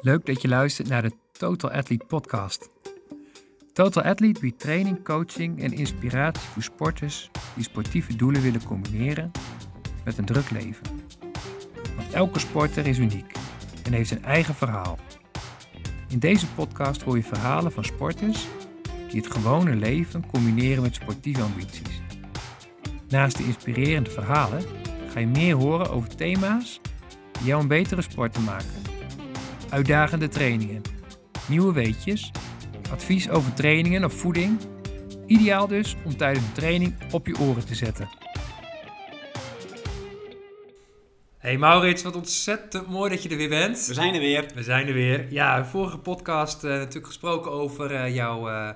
Leuk dat je luistert naar de Total Athlete podcast. Total Athlete biedt training, coaching en inspiratie voor sporters die sportieve doelen willen combineren met een druk leven. Want elke sporter is uniek en heeft zijn eigen verhaal. In deze podcast hoor je verhalen van sporters die het gewone leven combineren met sportieve ambities. Naast de inspirerende verhalen ga je meer horen over thema's die jou een betere sporter maken. Uitdagende trainingen, nieuwe weetjes, advies over trainingen of voeding. Ideaal dus om tijdens een training op je oren te zetten. Hey Maurits, wat ontzettend mooi dat je er weer bent. We zijn er weer. We zijn er weer. Ja, vorige podcast uh, natuurlijk gesproken over uh, jouw, uh,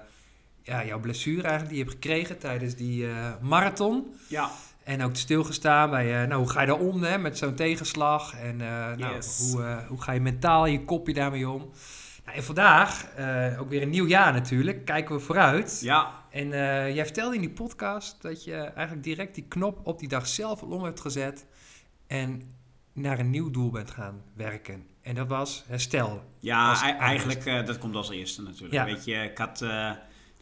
ja, jouw blessure eigenlijk die je hebt gekregen tijdens die marathon. Ja. En ook stilgestaan bij, nou, hoe ga je daar om hè, met zo'n tegenslag? En nou, Yes. hoe, hoe ga je mentaal je kopje daarmee om? Nou, en vandaag, ook weer een nieuw jaar natuurlijk, kijken we vooruit. Ja. En jij vertelde in die podcast dat je eigenlijk direct die knop op die dag zelf om hebt gezet. En naar een nieuw doel bent gaan werken. En dat was herstel. Ja, eigenlijk, eh, dat komt als eerste natuurlijk. Ja. Weet je, ik had eh,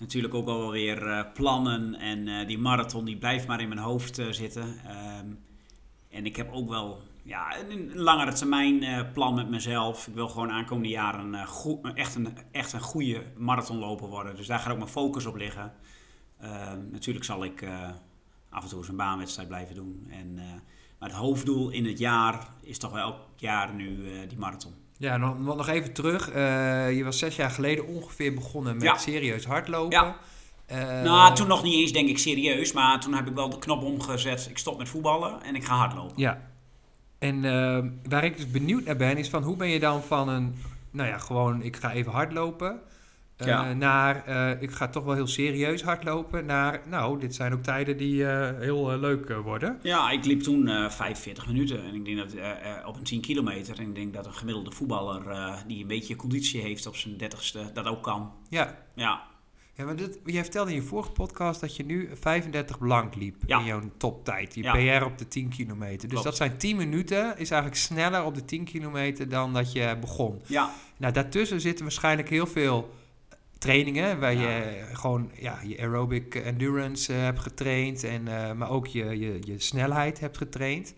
natuurlijk ook al wel weer eh, plannen en eh, die marathon die blijft maar in mijn hoofd eh, zitten. Ehm, en ik heb ook wel ja, een, een langere termijn plan met mezelf. Ik wil gewoon aankomende jaren goed, echt, een, echt een goede marathonloper worden. Dus daar gaat ook mijn focus op liggen. Ehm, natuurlijk zal ik af en toe eens een baanwedstrijd blijven doen. En, maar het hoofddoel in het jaar is toch wel elk jaar nu die marathon. Ja, nog, nog even terug. Eh, je was zes jaar geleden ongeveer begonnen met Ja. serieus hardlopen. Ja. Eh, nou, toen nog niet eens denk ik serieus, maar toen heb ik wel de knop omgezet. Ik stop met voetballen en ik ga hardlopen. Ja. En eh, waar ik dus benieuwd naar ben, is van hoe ben je dan van een, nou ja, gewoon ik ga even hardlopen, Ja. naar eh, ik ga toch wel heel serieus hardlopen, naar nou, dit zijn ook tijden die eh, heel eh, leuk eh, worden. Ja, ik liep toen eh 45 minuten en ik denk dat eh, eh, op een 10 kilometer. En ik denk dat een gemiddelde voetballer eh, die een beetje conditie heeft op zijn 30ste dat ook kan. Ja. Ja, Ja, maar dit, jij vertelde in je vorige podcast dat je nu 35 blank liep Ja. in jouw toptijd. Die Ja. PR op de 10 kilometer. Dus Klopt. dat zijn 10 minuten, is eigenlijk sneller op de 10 kilometer dan dat je begon. ja, Nou, daartussen zitten waarschijnlijk heel veel trainingen waar Ja. je gewoon ja, je aerobic endurance eh, hebt getraind, en, eh, maar ook je, je, je snelheid hebt getraind.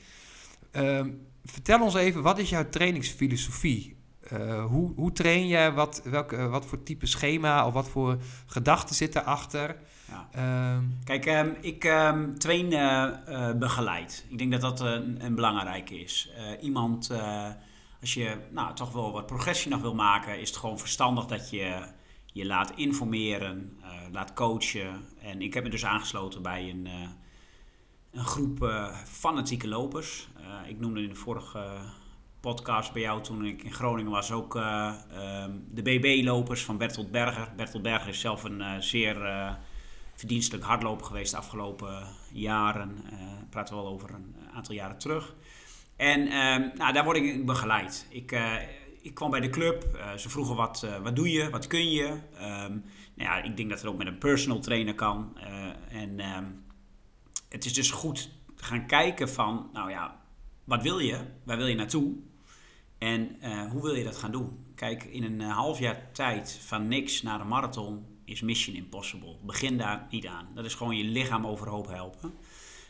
Ehm, vertel ons even, wat is jouw trainingsfilosofie? Eh, hoe, hoe train je? Wat, welke, eh, wat voor type schema of wat voor gedachten zitten erachter? ja. Ehm, Kijk, ehm, ik train begeleid. Ik denk dat dat een, een belangrijke is. Iemand, als je nou, toch wel wat progressie nog wil maken, is het gewoon verstandig dat je je laat informeren, eh, laat coachen. En ik heb me dus aangesloten bij een, eh, een groep eh, fanatieke lopers. Ik noemde in de vorige podcast bij jou toen ik in Groningen was ook eh, ehm, de BB-lopers van Bertolt Berger. Bertolt Berger is zelf een zeer verdienstelijk hardloper geweest de afgelopen jaren. Praten we wel over een aantal jaren terug. En ehm, nou, daar word ik begeleid. Ik, ik kwam bij de club. eh, ze vroegen wat, eh, wat doe je, wat kun je. Ehm, nou ja, ik denk dat het ook met een personal trainer kan. Eh, en ehm, het is dus goed gaan kijken van, nou ja, wat wil je? Waar wil je naartoe? En hoe wil je dat gaan doen? Kijk, in een half jaar tijd van niks naar een marathon is mission impossible. Begin daar niet aan. Dat is gewoon je lichaam overhoop helpen.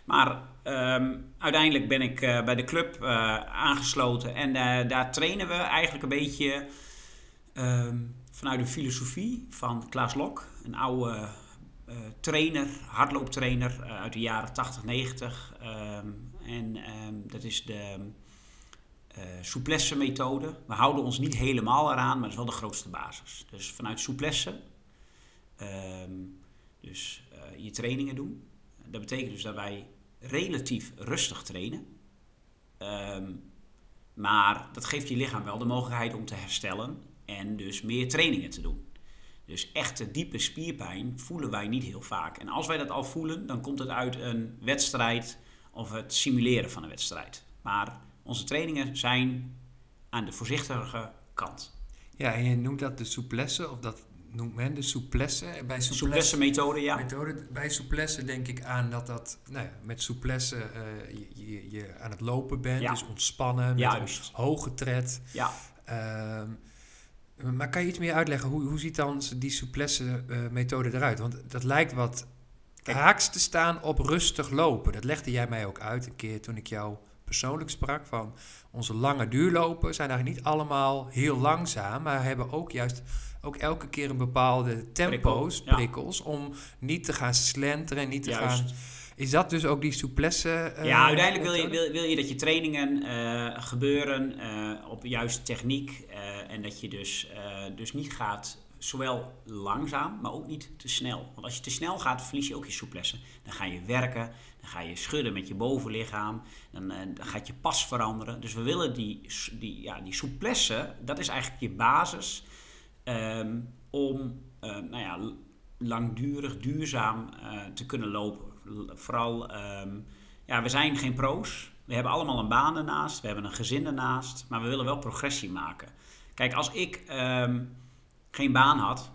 Maar ehm, uiteindelijk ben ik eh, bij de club eh, aangesloten en eh, daar trainen we eigenlijk een beetje ehm, vanuit de filosofie van Klaas Lok, een oude trainer, hardlooptrainer uit de jaren 80, 90. ehm, en dat is de souplesse methode. We houden ons niet helemaal eraan, maar dat is wel de grootste basis. Dus vanuit souplesse, dus je trainingen doen. Dat betekent dus dat wij relatief rustig trainen. Ehm, maar dat geeft je lichaam wel de mogelijkheid om te herstellen en dus meer trainingen te doen. Dus echte diepe spierpijn voelen wij niet heel vaak. En als wij dat al voelen, dan komt het uit een wedstrijd of het simuleren van een wedstrijd. Maar onze trainingen zijn aan de voorzichtige kant. ja, en je noemt dat de souplesse, of dat noemt men de souplesse. Bij souplesse, Souplesse methode, ja. Methode, bij souplesse denk ik aan dat dat, nou ja, met souplesse eh, je, je, je aan het lopen bent, Ja. dus ontspannen, met Juist. een hoge tred. Ja, Ehm, Maar kan je iets meer uitleggen, hoe, hoe ziet dan die souplesse uh, methode eruit? Want dat lijkt wat Kijk. haaks te staan op rustig lopen. Dat legde jij mij ook uit een keer toen ik jou persoonlijk sprak. Van onze lange duurlopen zijn eigenlijk niet allemaal heel langzaam, maar hebben ook juist ook elke keer een bepaalde tempo's, prikkels, om niet te gaan slenteren, niet te gaan... Is dat dus ook die souplesse? Uh, ja, uiteindelijk wil je, wil, wil je dat je trainingen uh, gebeuren uh, op juiste techniek. en dat je dus, dus niet gaat zowel langzaam, maar ook niet te snel. Want als je te snel gaat, verlies je ook je souplesse. Dan ga je werken, dan ga je schudden met je bovenlichaam, dan, dan gaat je pas veranderen. Dus we willen die, die, ja, die souplesse, dat is eigenlijk je basis um, om nou ja, langdurig, duurzaam te kunnen lopen. Vooral, um, ja, we zijn geen pro's. We hebben allemaal een baan ernaast, we hebben een gezin ernaast, maar we willen wel progressie maken. Kijk, als ik um, geen baan had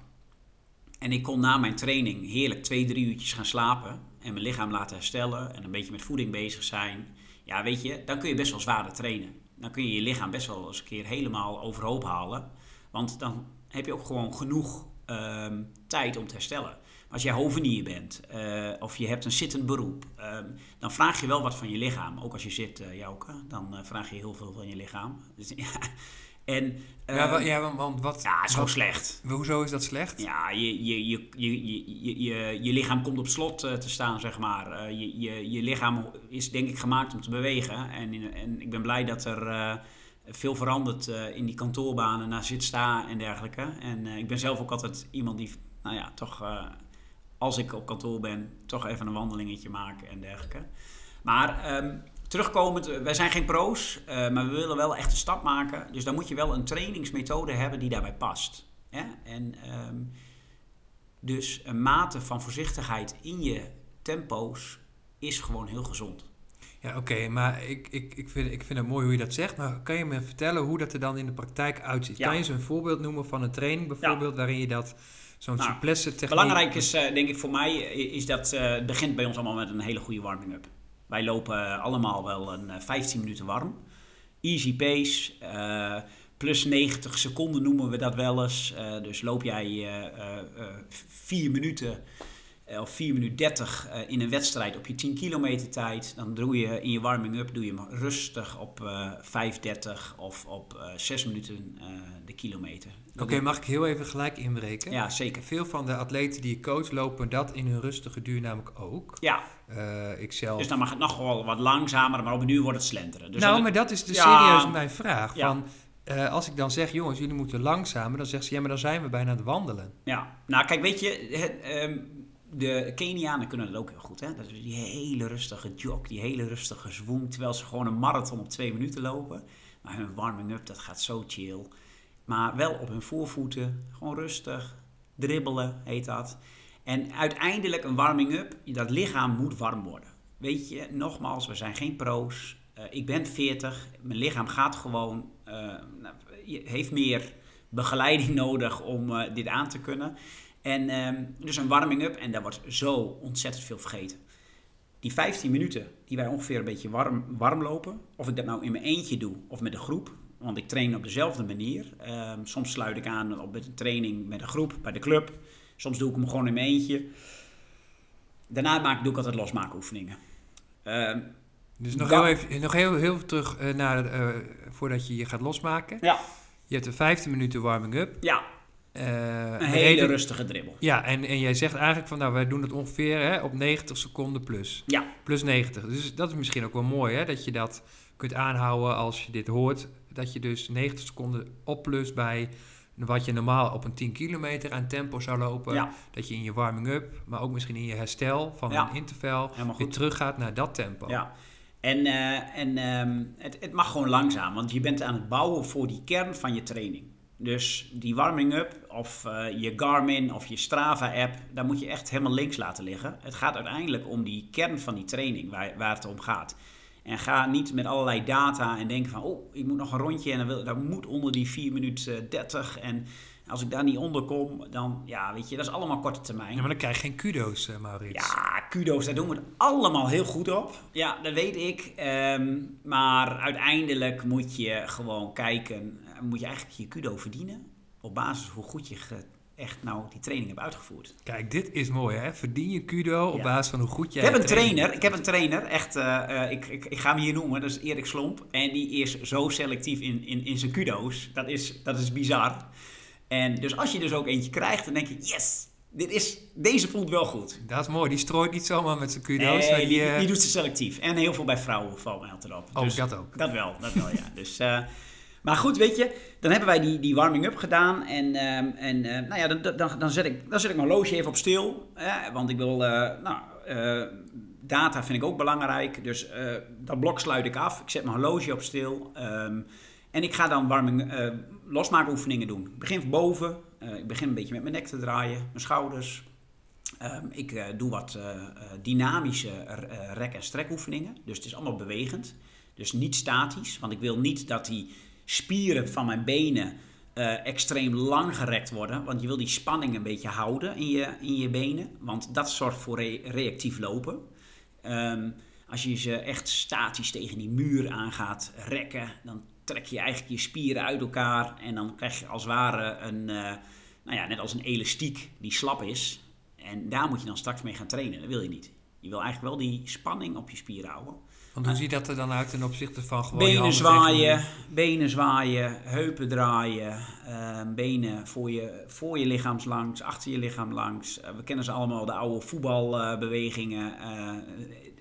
en ik kon na mijn training heerlijk twee, drie uurtjes gaan slapen en mijn lichaam laten herstellen en een beetje met voeding bezig zijn, ja, weet je, dan kun je best wel zwaarder trainen. Dan kun je je lichaam best wel eens een keer helemaal overhoop halen, want dan heb je ook gewoon genoeg um, tijd om te herstellen. Als jij hovenier bent uh, of je hebt een zittend beroep, um, dan vraag je wel wat van je lichaam. Ook als je zit, uh, Jouke, dan uh, vraag je heel veel van je lichaam. Dus, ja. En, ja, ja, want wat... Ja, het is gewoon slecht. Hoezo is dat slecht? Ja, je, je, je, je, je, je, je lichaam komt op slot te staan, zeg maar. je, je, je lichaam is denk ik gemaakt om te bewegen. En, en ik ben blij dat er veel verandert in die kantoorbanen naar zit, sta en dergelijke. En ik ben zelf ook altijd iemand die, nou ja, toch als ik op kantoor ben, toch even een wandelingetje maken en dergelijke. Maar um, terugkomend, eh, wij zijn geen pro's, maar we willen wel echt een stap maken. Dus dan moet je wel een trainingsmethode hebben die daarbij past. En um, dus een mate van voorzichtigheid in je tempo's is gewoon heel gezond. Ja, oké, maar ik, ik, ik, vind, ik vind het mooi hoe je dat zegt. Maar kan je me vertellen hoe dat er dan in de praktijk uitziet? Kan je eens een voorbeeld noemen van een training bijvoorbeeld waarin je dat zo'n nou, souplesse techniek... Belangrijk is, uh, denk ik voor mij, is dat uh, het begint bij ons allemaal met een hele goede warming-up. Wij lopen allemaal wel een 15 minuten warm. Easy pace, plus 90 seconden noemen we dat wel eens. dus loop jij 4 minuten eh, of 4 minuten 30 uh, in een wedstrijd op je 10 kilometer tijd. Dan doe je in je warming-up doe je hem rustig op uh, eh, 5.30 of op 6 minuten de kilometer. Oké, okay, mag ik heel even gelijk inbreken? Ja, zeker. Veel van de atleten die je coach lopen dat in hun rustige duur namelijk ook. Ja. ik zelf... Dus dan mag het nog wel wat langzamer, maar op een duur wordt het slenteren. Dus nou, maar dat is de ja, serieus mijn vraag. Ja. Van, uh, als ik dan zeg, jongens, jullie moeten langzamer, dan zegt ze, ja, maar dan zijn we bijna aan het wandelen. Ja, nou kijk, weet je, het, um, de Kenianen kunnen dat ook heel goed. Hè? Dat is die hele rustige jog, die hele rustige zwoem. Terwijl ze gewoon een marathon op twee minuten lopen. Maar hun warming-up, dat gaat zo chill. Maar wel op hun voorvoeten, gewoon rustig. Dribbelen heet dat. En uiteindelijk een warming-up, dat lichaam moet warm worden. Weet je, nogmaals, we zijn geen pro's. Uh, ik ben 40, mijn lichaam gaat gewoon, uh, heeft meer begeleiding nodig om uh, dit aan te kunnen. En um, dus een warming-up en daar wordt zo ontzettend veel vergeten. Die 15 minuten die wij ongeveer een beetje warm, warm lopen, of ik dat nou in mijn eentje doe of met een groep, want ik train op dezelfde manier. Um, soms sluit ik aan op een training met een groep bij de club. Soms doe ik hem gewoon in mijn eentje. Daarna maak, doe ik altijd losmaakoefeningen. Um, dus nog, heel even, nog heel, heel terug uh, naar, uh, voordat je je gaat losmaken. Ja. Je hebt een 15 minuten warming-up. Ja. Uh, een hele rustige dribbel. Ja, en, en jij zegt eigenlijk van nou, wij doen het ongeveer hè, op 90 seconden plus. Ja. Plus 90. Dus dat is misschien ook wel mooi hè, dat je dat kunt aanhouden als je dit hoort. Dat je dus 90 seconden op plus bij wat je normaal op een 10 kilometer aan tempo zou lopen. Ja. Dat je in je warming-up, maar ook misschien in je herstel van een interval weer teruggaat naar dat tempo. Ja. En, uh, en um, het, het mag gewoon langzaam, want je bent aan het bouwen voor die kern van je training. Dus die warming-up of uh, je Garmin of je Strava-app, daar moet je echt helemaal links laten liggen. Het gaat uiteindelijk om die kern van die training waar, waar het om gaat. En ga niet met allerlei data en denken van, oh, ik moet nog een rondje en dan wil, dat moet onder die 4 minuten 30. En als ik daar niet onder kom, dan, ja, weet je, dat is allemaal korte termijn. Ja, maar dan krijg je geen kudo's, uh, Maurits. Ja, kudo's, daar doen we het allemaal heel goed op. Ja, dat weet ik. Um, maar uiteindelijk moet je gewoon kijken, moet je eigenlijk je kudo verdienen? op basis hoe goed je echt nou die training hebt uitgevoerd. Kijk, dit is mooi hè. Verdien je kudo op basis van hoe goed jij Ik heb een trainer, ik heb een trainer, echt, uh, ik, ik, ik, ga hem hier noemen, dat is Erik Slomp. En die is zo selectief in, in, in zijn kudo's. Dat is, dat is bizar. En dus als je dus ook eentje krijgt, dan denk je, yes, dit is, deze voelt wel goed. Dat is mooi. Die strooit niet zomaar met zijn kudo's. Nee, die, die, doet ze selectief. En heel veel bij vrouwen valt mij altijd op. Oh, dus dat ook. Dat wel, dat wel, ja. Dus... Uh, maar goed, weet je, dan hebben wij die, die warming-up gedaan. En, um, en uh, nou ja, dan, dan, dan, zet ik, dan zet ik mijn horloge even op stil. Hè, want ik wil, uh, nou, uh, data vind ik ook belangrijk. Dus dat blok sluit ik af. Ik zet mijn horloge op stil. Um, en ik ga dan warming, losmaakoefeningen doen. Ik begin van boven. ik begin een beetje met mijn nek te draaien, mijn schouders. Ik doe wat dynamische rek- en strekoefeningen. Dus het is allemaal bewegend. Dus niet statisch, want ik wil niet dat die spieren van mijn benen uh, extreem lang gerekt worden. Want je wil die spanning een beetje houden in je, in je benen. Want dat zorgt voor re reactief lopen. Um, als je ze echt statisch tegen die muur aan gaat rekken, dan trek je eigenlijk je spieren uit elkaar. En dan krijg je als het ware een, uh, nou ja, net als een elastiek die slap is. En daar moet je dan straks mee gaan trainen. Dat wil je niet. Je wil eigenlijk wel die spanning op je spieren houden. Want hoe ziet dat er dan uit ten opzichte van gewoon Benen zwaaien, benen zwaaien, heupen draaien, uh, benen voor je, voor je lichaam langs, achter je lichaam langs. Uh, we kennen ze allemaal, de oude voetbalbewegingen. Uh,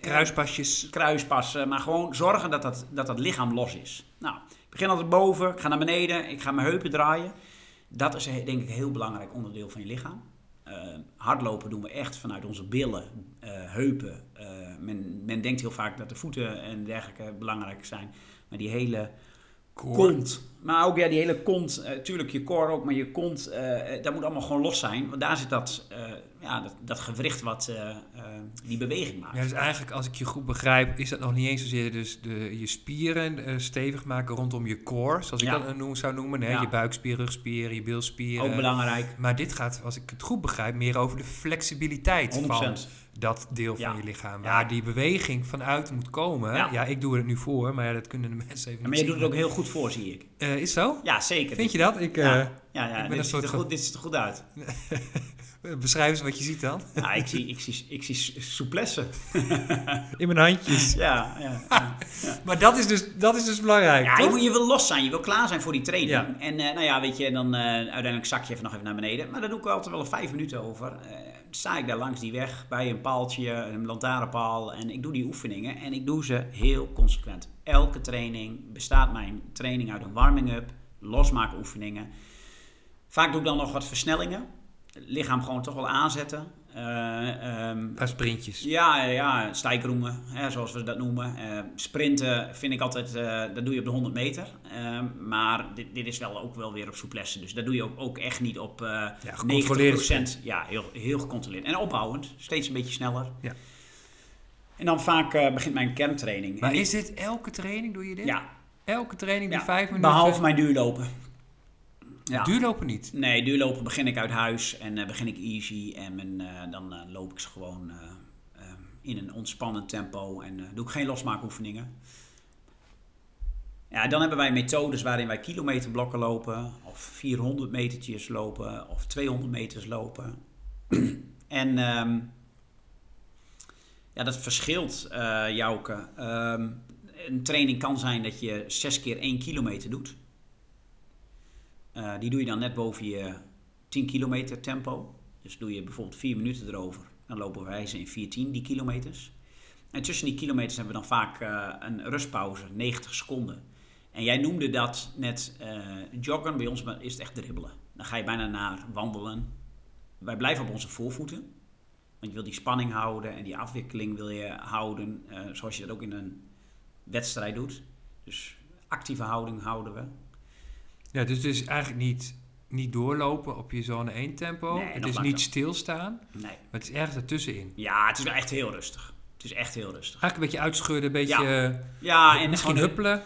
Kruispasjes. Kruispassen, maar gewoon zorgen dat dat, dat dat lichaam los is. Nou, ik begin altijd boven, ik ga naar beneden, ik ga mijn heupen draaien. Dat is denk ik een heel belangrijk onderdeel van je lichaam. Uh, hardlopen doen we echt vanuit onze billen, heupen. Uh, men, men, denkt heel vaak dat de voeten en dergelijke belangrijk zijn. Maar die hele kont, maar ook ja, die hele kont, natuurlijk je core ook, maar je kont, dat moet allemaal gewoon los zijn. Want daar zit dat, ja, dat, dat gewricht wat die beweging maakt. Ja, dus eigenlijk, als ik je goed begrijp, is dat nog niet eens zozeer dus de, je spieren stevig maken rondom je core, zoals ik ja. dat noem, zou noemen. Hè? Ja. Je buikspier, rugspieren, je bilspieren. Ook belangrijk. Maar dit gaat, als ik het goed begrijp, meer over de flexibiliteit 100%. van dat deel van je lichaam. Waar die beweging vanuit moet komen. Ja. ik doe het nu voor, maar dat kunnen de mensen even niet Maar je doet het ook heel goed voor, zie ik. Is zo? Ja, zeker. Vind je dat? Ik, uh, ja, ja, ik ben dit, een soort ziet er goed, dit ziet er goed uit. Beschrijf eens wat je ziet dan. Ja, ik zie, ik zie, ik zie souplesse. In mijn handjes. Ja, ja, ja, Maar dat is, dus, dat is dus belangrijk. Ja, je, moet, je wil los zijn. Je wil klaar zijn voor die training. En uh, nou ja, weet je, dan uh, uiteindelijk zak je even nog even naar beneden. Maar daar doe ik altijd wel vijf minuten over. Uh, sta ik daar langs die weg bij een paaltje, een lantaarnpaal. En ik doe die oefeningen. En ik doe ze heel consequent. Elke training bestaat mijn training uit een warming-up, losmaken oefeningen. Vaak doe ik dan nog wat versnellingen lichaam gewoon toch wel aanzetten. Uh, um, Paar sprintjes. Ja, ja stijkroemen, hè, zoals we dat noemen. Uh, sprinten vind ik altijd, uh, dat doe je op de 100 meter. Ehm, maar dit, dit, is wel ook wel weer op souplesse. Dus dat doe je ook, ook echt niet op ja, 90%. Ja, heel, heel gecontroleerd. En opbouwend, steeds een beetje sneller. Ja. En dan vaak begint mijn kerntraining. Maar is dit elke training, doe je dit? Ja. Elke training die ja, vijf minuten? Behalve mijn duurlopen. Ja. Duurlopen niet? Nee, duurlopen begin ik uit huis en uh, begin ik easy. En uh, dan uh, loop ik ze gewoon in een ontspannend tempo en doe ik geen losmaakoefeningen. Ja, dan hebben wij methodes waarin wij kilometerblokken lopen, of 400 metertjes lopen, of 200 meters lopen. en um, ja, dat verschilt, Jouke. Um, een training kan zijn dat je 6 keer 1 kilometer doet. Uh, die doe je dan net boven je 10 kilometer tempo. Dus doe je bijvoorbeeld 4 minuten erover. Dan lopen wij ze in 410 die kilometers. En tussen die kilometers hebben we dan vaak uh, een rustpauze, 90 seconden. En jij noemde dat net uh, joggen. Bij ons is het echt dribbelen. Dan ga je bijna naar wandelen. Wij blijven op onze voorvoeten. Want je wil die spanning houden en die afwikkeling wil je houden. zoals je dat ook in een wedstrijd doet. Dus actieve houding houden we. Ja, dus het is eigenlijk niet, niet doorlopen op je zone 1 tempo. Nee, het is niet stilstaan. Nee. Maar het is ergens ertussenin. Ja, het is wel echt heel rustig. Het is echt heel rustig. Eigenlijk een beetje uitschudden, een beetje... Ja, ja en misschien huppelen.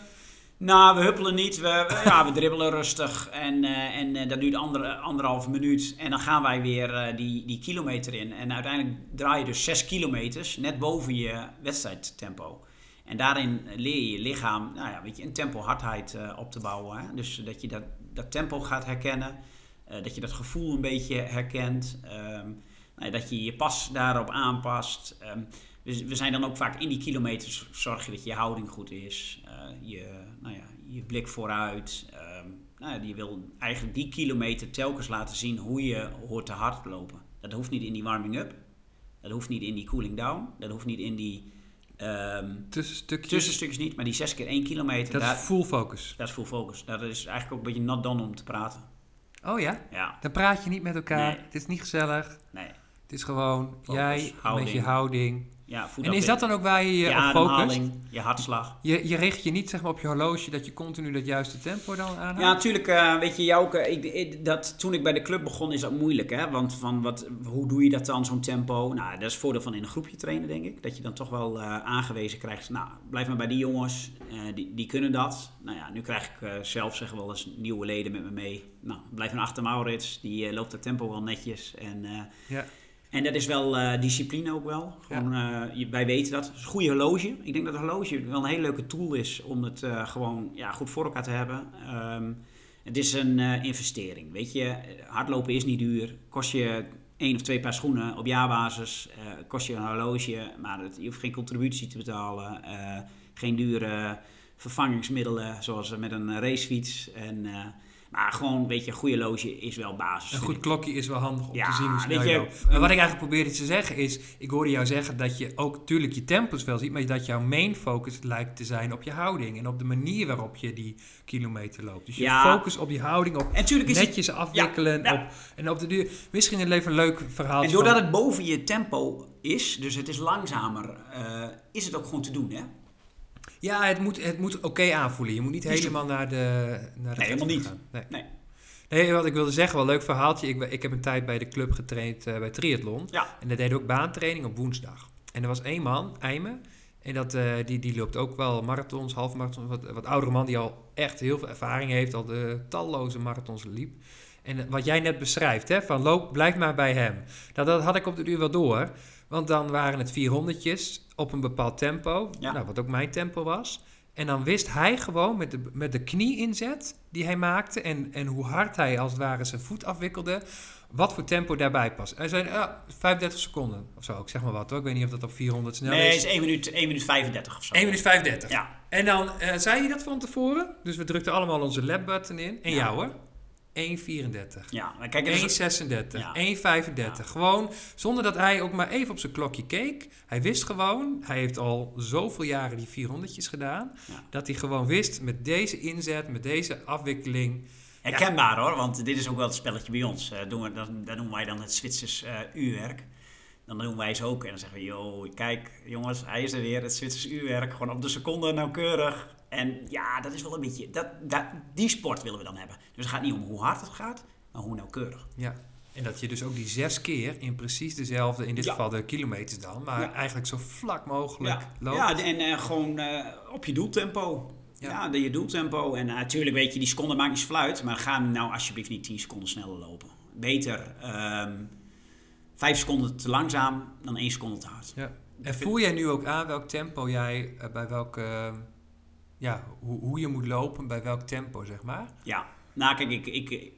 Nou, we huppelen niet. We, ja, we dribbelen rustig. En, uh, en uh, dat duurt andere, anderhalf minuut. En dan gaan wij weer uh, die, die kilometer in. En uiteindelijk draai je dus zes kilometers net boven je wedstrijdtempo. En daarin leer je je lichaam nou ja, weet je, een tempo hardheid uh, op te bouwen. Hè? Dus dat je dat, tempo gaat herkennen. Eh, dat je dat gevoel een beetje herkent. Ehm, nou ja, dat je je pas daarop aanpast. Ehm, we, zijn dan ook vaak in die kilometers, zorg je dat je houding goed is. eh, je, nou ja, je blik vooruit. Ehm, nou je wil eigenlijk die kilometer telkens laten zien hoe je hoort te hardlopen. Dat hoeft niet in die warming-up. Dat hoeft niet in die cooling down. Dat hoeft niet in die ehm, Tussenstukjes. tussenstukjes niet. Maar die 6 keer 1 kilometer, Dat daar, is full focus. dat is full focus. Dat is eigenlijk ook een beetje not done om te praten. Oh ja? Ja, Dan praat je niet met elkaar. Nee. Het is niet gezellig. nee. Het is gewoon Focus, jij met houding. je houding. Ja, En is dat dan ook waar je je je op focust? ademhaling, je hartslag? Je, je richt je niet zeg maar, op je horloge dat je continu dat juiste tempo dan aanhoudt? Ja, natuurlijk. eh, weet je, jou, ik, ik- dat, toen ik bij de club begon is dat moeilijk. Hè? Want van wat, hoe doe je dat dan, zo'n tempo? Nou, dat is het voordeel van in een groepje trainen, denk ik. Dat je dan toch wel eh, aangewezen krijgt. Nou, blijf maar bij die jongens. eh, die, die kunnen dat. Nou ja, nu krijg ik eh, zelf zeggen wel eens nieuwe leden met me mee. Nou, blijf maar achter Maurits. Die eh, loopt dat tempo wel netjes. En, eh, Ja. En dat is wel eh, discipline ook wel. Gewoon, eh, je- wij weten dat. Het is een goede horloge. Ik denk dat een horloge wel een hele leuke tool is om het eh, gewoon ja, goed voor elkaar te hebben. Ehm, het is een investering. Weet je, hardlopen is niet duur. Kost je één of twee paar schoenen op jaarbasis. kost je een horloge, maar het, je hoeft geen contributie te betalen. geen dure vervangingsmiddelen zoals met een racefiets. En, maar gewoon, weet je, een goede horloge is wel basis. Een goed klokje is wel handig om Ja, te zien hoe snel weet je loopt. Maar wat ik eigenlijk probeerde te zeggen is... Ik hoorde jou zeggen dat je ook tuurlijk je tempos wel ziet... maar dat jouw main focus lijkt te zijn op je houding... en op de manier waarop je die kilometer loopt. Dus je Ja. focus op die houding, op is het netjes afwikkelen... ja. Op, en op de duur... Misschien een even een leuk verhaal. En doordat het boven je tempo is, dus het is langzamer, eh, is het ook gewoon te doen, hè? Ja, het moet, het moet oké aanvoelen. Je moet niet helemaal naar de naar de Nee, helemaal niet. gaan. Nee. Nee. nee, wat ik wilde zeggen, wel een leuk verhaaltje. Ik, ik heb een tijd bij de club getraind eh, bij triathlon. Ja. En daar deden ook baantraining op woensdag. En er was één man, Eime, en dat, eh, die, die loopt ook wel marathons, halve marathons. Wat, wat oudere man die al echt heel veel ervaring heeft, al de talloze marathons liep. En eh, wat jij net beschrijft, hè, van loop, blijf maar bij hem. Nou, dat had ik op de duur wel door. Want dan waren het 400'tjes op een bepaald tempo, Ja. nou, wat ook mijn tempo was. En dan wist hij gewoon met de, met de knie-inzet die hij maakte... En, en hoe hard hij als het ware zijn voet afwikkelde... wat voor tempo daarbij past. Hij zei, ja, 35 seconden of zo. Ik zeg maar wat hoor. Ik weet niet of dat op 400 snel nee, het is. is 1 minuut, 1 minuut 35 of zo. 1 minuut 35. Ja. En dan eh, zei je dat van tevoren. Dus we drukten allemaal onze lab-button in. En Ja. jou hoor. 1,34. Ja, maar kijk, het is- 1,36, Ja. 1,35. Gewoon zonder dat hij ook maar even op zijn klokje keek. Hij wist gewoon, hij heeft al zoveel jaren die 400'tjes gedaan. Ja. Dat hij gewoon wist met deze inzet, met deze afwikkeling. herkenbaar hoor, want dit is ook wel het spelletje bij ons. Eh, doen we, dan noemen wij dan het Zwitsers eh, uurwerk. Dan doen wij ze ook en dan zeggen we, yo, kijk jongens, hij is er weer, het Zwitsers uurwerk. Gewoon op de seconde nauwkeurig. En ja, dat is wel een beetje, dat, dat, die sport willen we dan hebben. Dus het gaat niet om hoe hard het gaat, maar hoe nauwkeurig. Ja. En dat je dus ook die zes keer in precies dezelfde, in dit Ja. geval de kilometers dan, maar Ja. eigenlijk zo vlak mogelijk Ja, loopt. ja en eh, gewoon eh, op je doeltempo. Ja. De, je doeltempo. En natuurlijk weet je, die seconde maakt niet fluit. Maar ga nou alsjeblieft niet 10 seconden sneller lopen. Beter ehm 5 seconden te langzaam dan 1 seconde te hard. Ja. En voel jij nu ook aan welk tempo jij eh, bij welke, eh, ja, hoe, hoe je moet lopen, bij welk tempo zeg maar? Ja, nou kijk, ik, ik,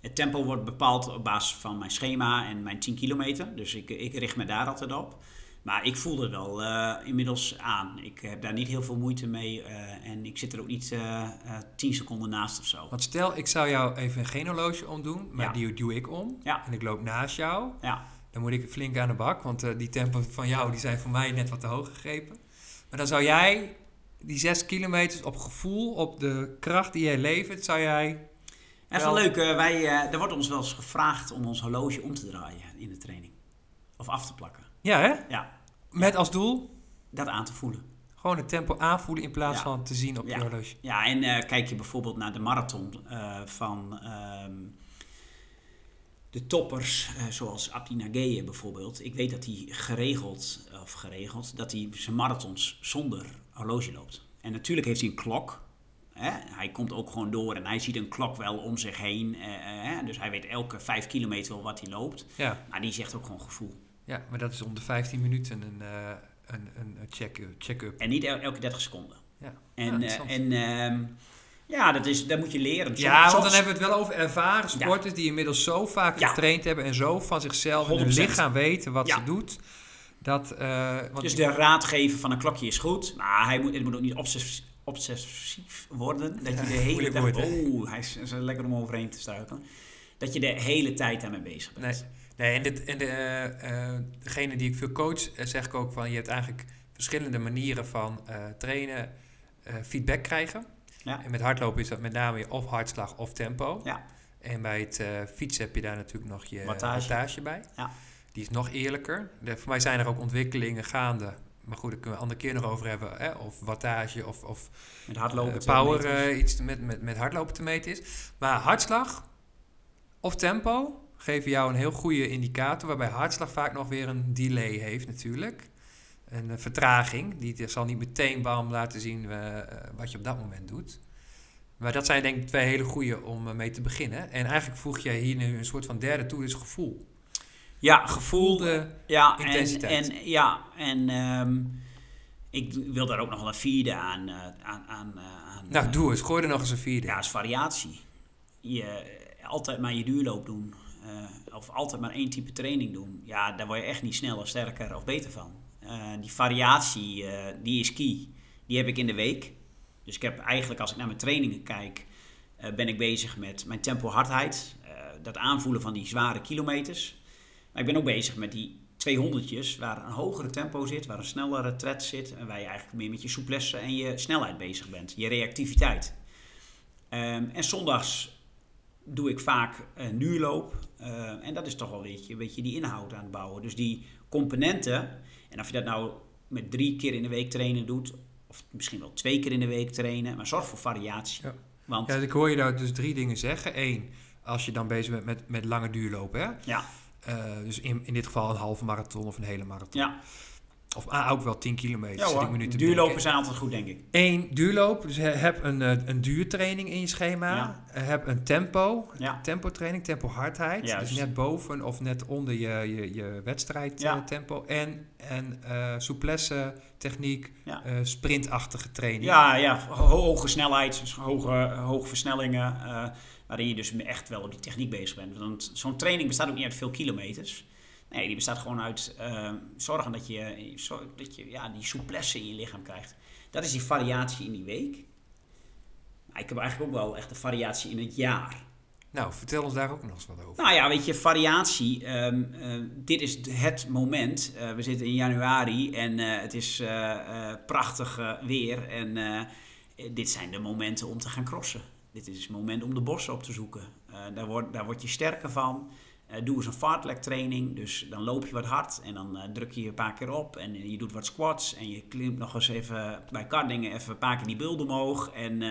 het tempo wordt bepaald op basis van mijn schema en mijn 10 kilometer. Dus ik, ik richt me daar altijd op. Maar ik voel het wel eh, inmiddels aan. Ik heb daar niet heel veel moeite mee. eh, en ik zit er ook niet eh 10 seconden naast of zo. Want stel, ik zou jou even een geen horloge omdoen, maar Ja. die doe ik om. Ja. En ik loop naast jou. Ja, Dan moet ik flink aan de bak, want die tempo van jou die zijn voor mij net wat te hoog gegrepen. Maar dan zou jij die zes kilometers op gevoel, op de kracht die jij levert, zou jij... Dat is wel leuk. eh, wij, eh, er wordt ons wel eens gevraagd om ons horloge om te draaien in de training. Of af te plakken. Ja, hè? Ja, Met als doel dat aan te voelen. gewoon het tempo aanvoelen in plaats Ja. van te zien op Ja. je horloge. Ja, en eh, kijk je bijvoorbeeld naar de marathon van ehm, de toppers, zoals Abdi Nageye bijvoorbeeld. Ik weet dat hij geregeld, of geregeld, dat hij zijn marathons zonder horloge loopt. En natuurlijk heeft hij een klok. Hè? Hij komt ook gewoon door en hij ziet een klok wel om zich heen. eh, eh, hè? Dus hij weet elke vijf kilometer wel wat hij loopt. Ja. Maar die zegt ook gewoon gevoel. ja, maar dat is om de 15 minuten een, eh, een, een, een check- check-up. En niet el- elke 30 seconden. ja. En, Ja, en ehm, Ja, dat, is, dat moet je leren. Soms- Ja, want dan soms- hebben we het wel over ervaren sporters die inmiddels zo vaak getraind hebben en zo van zichzelf en hun 100%. lichaam weten wat ze doet. Dat, eh, want Dus de raad geven van een klokje is goed, maar hij moet, het moet ook niet obsessief, obsessief worden. Dat je de hele hè? Oeh, hij is, is lekker om overheen te stuiten. Dat je de hele tijd daarmee bezig Nee, bent. nee en, dit, en de, eh, eh, degene die ik veel coach, zeg ik ook van je hebt eigenlijk verschillende manieren van trainen, feedback krijgen. Ja. En met hardlopen is dat met name of hartslag of tempo. Ja. En bij het fietsen heb je daar natuurlijk nog je Wattage. wattage, bij. Ja. Die is nog eerlijker. De, voor mij zijn er ook ontwikkelingen gaande. Maar goed, daar kunnen we een andere keer nog over hebben. Hè? Of wattage of, of Met hardlopen. eh, power eh, iets met, met, met hardlopen te meten is. Maar hartslag of tempo geven jou een heel goede indicator. Waarbij hartslag vaak nog weer een delay heeft natuurlijk. Een eh, vertraging. Die zal niet meteen bam laten zien wat je op dat moment doet. Maar dat zijn denk ik twee hele goede om mee te beginnen. En eigenlijk voeg jij hier nu een soort van derde toe, dus gevoel. Ja, gevoel. De, Ja, en, intensiteit. en, ja, en ehm, ik wil daar ook nog wel een vierde aan. eh, aan, aan, eh, aan nou, eh, doe eens. Gooi er nog eens een vierde. Ja, is variatie. Je altijd maar je duurloop doen. of altijd maar één type training doen. Ja, daar word je echt niet sneller, sterker of beter van. Die variatie, die is key. Die heb ik in de week. Dus ik heb eigenlijk, als ik naar mijn trainingen kijk, ben ik bezig met mijn tempo hardheid. eh, dat aanvoelen van die zware kilometers. Maar ik ben ook bezig met die 200'tjes, waar een hogere tempo zit, waar een snellere tred zit. En waar je eigenlijk meer met je souplesse en je snelheid bezig bent. Je reactiviteit. Ehm, en zondags doe ik vaak een duurloop. Eh, en dat is toch wel een beetje, een beetje die inhoud aan het bouwen. Dus die componenten. En of je dat nou met drie keer in de week trainen doet. Of misschien wel twee keer in de week trainen. Maar zorg voor variatie. Ja. Want Ja, ik hoor je nou dus drie dingen zeggen. Eén, als je dan bezig bent met, met lange duurlopen. Hè? ja, dus in, in dit geval een halve marathon of een hele marathon. ja, Of ah, ook wel 10 kilometer. ja hoor. duurlopen zijn altijd goed, denk ik. Eén, duurloop. Dus he- heb een, eh, een duurtraining in je schema. Ja. Eh, heb een tempo. Ja. Tempo training, tempo hardheid. Juist. Dus net boven of net onder je, je, je wedstrijd Ja. eh, tempo. En, en eh souplesse, techniek, Ja. eh, sprintachtige training. Ja, ja ho- hoge snelheid, dus hoge, hoge versnellingen. eh, waarin je dus echt wel op die techniek bezig bent. Want zo'n training bestaat ook niet uit veel kilometers. Nee, die bestaat gewoon uit eh, zorgen dat je, dat je ja, die souplesse in je lichaam krijgt. Dat is die variatie in die week. Maar ik heb eigenlijk ook wel echt een variatie in het jaar. Nou, vertel ons daar ook nog eens wat over. Nou ja, weet je, variatie. ehm, eh, dit is het moment. Eh, we zitten in januari en eh, het is eh, prachtig weer. En dit zijn de momenten om te gaan crossen. Dit is het moment om de bossen op te zoeken. Eh, daar, word, daar word je sterker van. Eh, doe eens een fartlek training. Dus dan loop je wat hard en dan eh, druk je je een paar keer op. En je doet wat squats. En je klimt nog eens even bij kardingen even een paar keer die bult omhoog. En...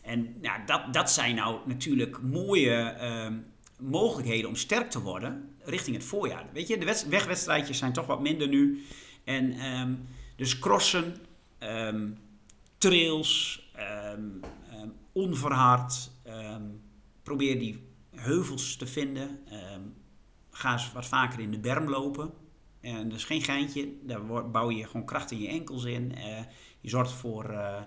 en ja, dat, dat zijn nou natuurlijk mooie ehm, mogelijkheden om sterk te worden richting het voorjaar. Weet je, de wedst- wegwedstrijdjes zijn toch wat minder nu. En ehm, dus crossen, ehm, trails, onverhard. ehm, probeer die heuvels te vinden. Ehm, ga eens wat vaker in de berm lopen. En dat is geen geintje. Daar bouw je gewoon kracht in je enkels in. Eh, je zorgt voor... eh,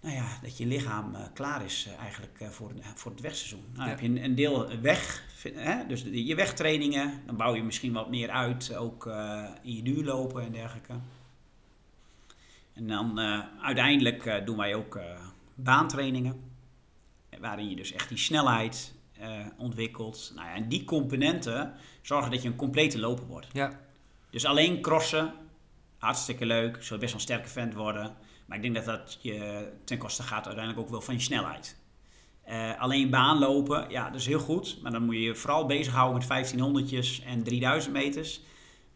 nou ja, dat je lichaam eh, klaar is eigenlijk voor, voor het wegseizoen. Nou, Ja. heb je een, een deel weg, hè? dus de- je wegtrainingen, dan bouw je misschien wat meer uit, ook in je duurlopen en dergelijke. En dan uiteindelijk doen wij ook baantrainingen, waarin je dus echt die snelheid eh, ontwikkelt. Nou ja, en die componenten zorgen dat je een complete loper wordt. Ja, Dus alleen crossen, hartstikke leuk. Zul je best wel een sterke vent worden. Maar ik denk dat dat je ten koste gaat uiteindelijk ook wel van je snelheid. Eh, alleen baanlopen, ja, dat is heel goed. Maar dan moet je je vooral bezighouden met 1500'tjes en 3000 meters.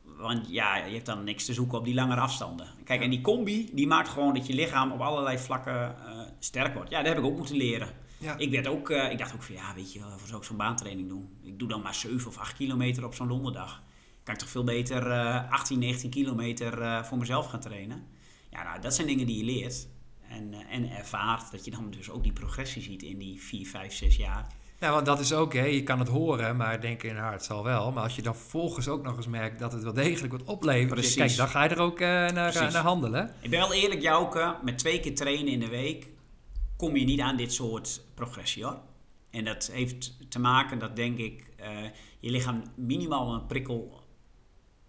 Want ja, je hebt dan niks te zoeken op die langere afstanden. Kijk, en die combi, die maakt gewoon dat je lichaam op allerlei vlakken eh, sterk wordt. Ja, dat heb ik ook moeten leren. ja. Ik, werd ook, eh, ik dacht ook van, ja, weet je, waarvoor zou ik zo'n baantraining doen? Ik doe dan maar 7 of 8 kilometer op zo'n donderdag. Kan ik toch veel beter eh 18, 19 kilometer eh, voor mezelf gaan trainen? Ja, nou, dat zijn dingen die je leert. En, eh, en ervaart dat je dan dus ook die progressie ziet in die 4, 5, 6 jaar. Nou, want dat is ook, hè, je kan het horen, maar denken in het hart zal wel. Maar als je dan vervolgens ook nog eens merkt dat het wel degelijk wat oplevert, Precies. kijk, dan ga je er ook naar, naar handelen. Ik ben wel eerlijk, Jouke, met twee keer trainen in de week kom je niet aan dit soort progressie hoor. En dat heeft te maken dat denk ik eh, je lichaam minimaal een prikkel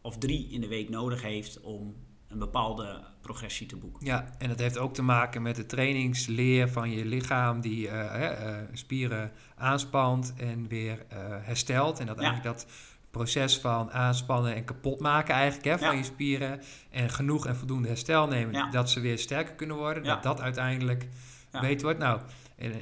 of drie in de week nodig heeft om een bepaalde progressie te boeken. Ja, en dat heeft ook te maken met de trainingsleer van je lichaam die uh, spieren aanspant en weer herstelt. En dat eigenlijk dat proces van aanspannen en kapot maken eigenlijk hè, van je spieren en genoeg en voldoende herstel nemen dat ze weer sterker kunnen worden, dat dat uiteindelijk beter wordt. Nou, in,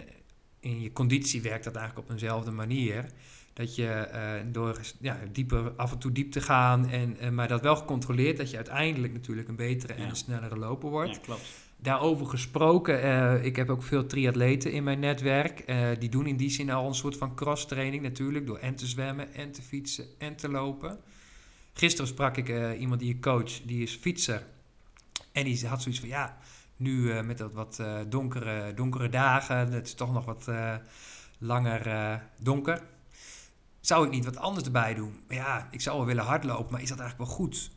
in je conditie werkt dat eigenlijk op eenzelfde manier. Dat je uh, door ja, dieper, af en toe diep te gaan, en, uh, maar dat wel gecontroleerd, dat je uiteindelijk natuurlijk een betere en een snellere loper wordt. Ja, klopt. Daarover gesproken, uh, ik heb ook veel triatleten in mijn netwerk. die doen in die zin al een soort van cross-training natuurlijk, door en te zwemmen en te fietsen en te lopen. Gisteren sprak ik iemand die ik coach, die is fietser. En die had zoiets van, ja, nu met dat wat donkere, donkere dagen, het is toch nog wat langer donker zou ik niet wat anders erbij doen? Ja, ik zou wel willen hardlopen, maar is dat eigenlijk wel goed?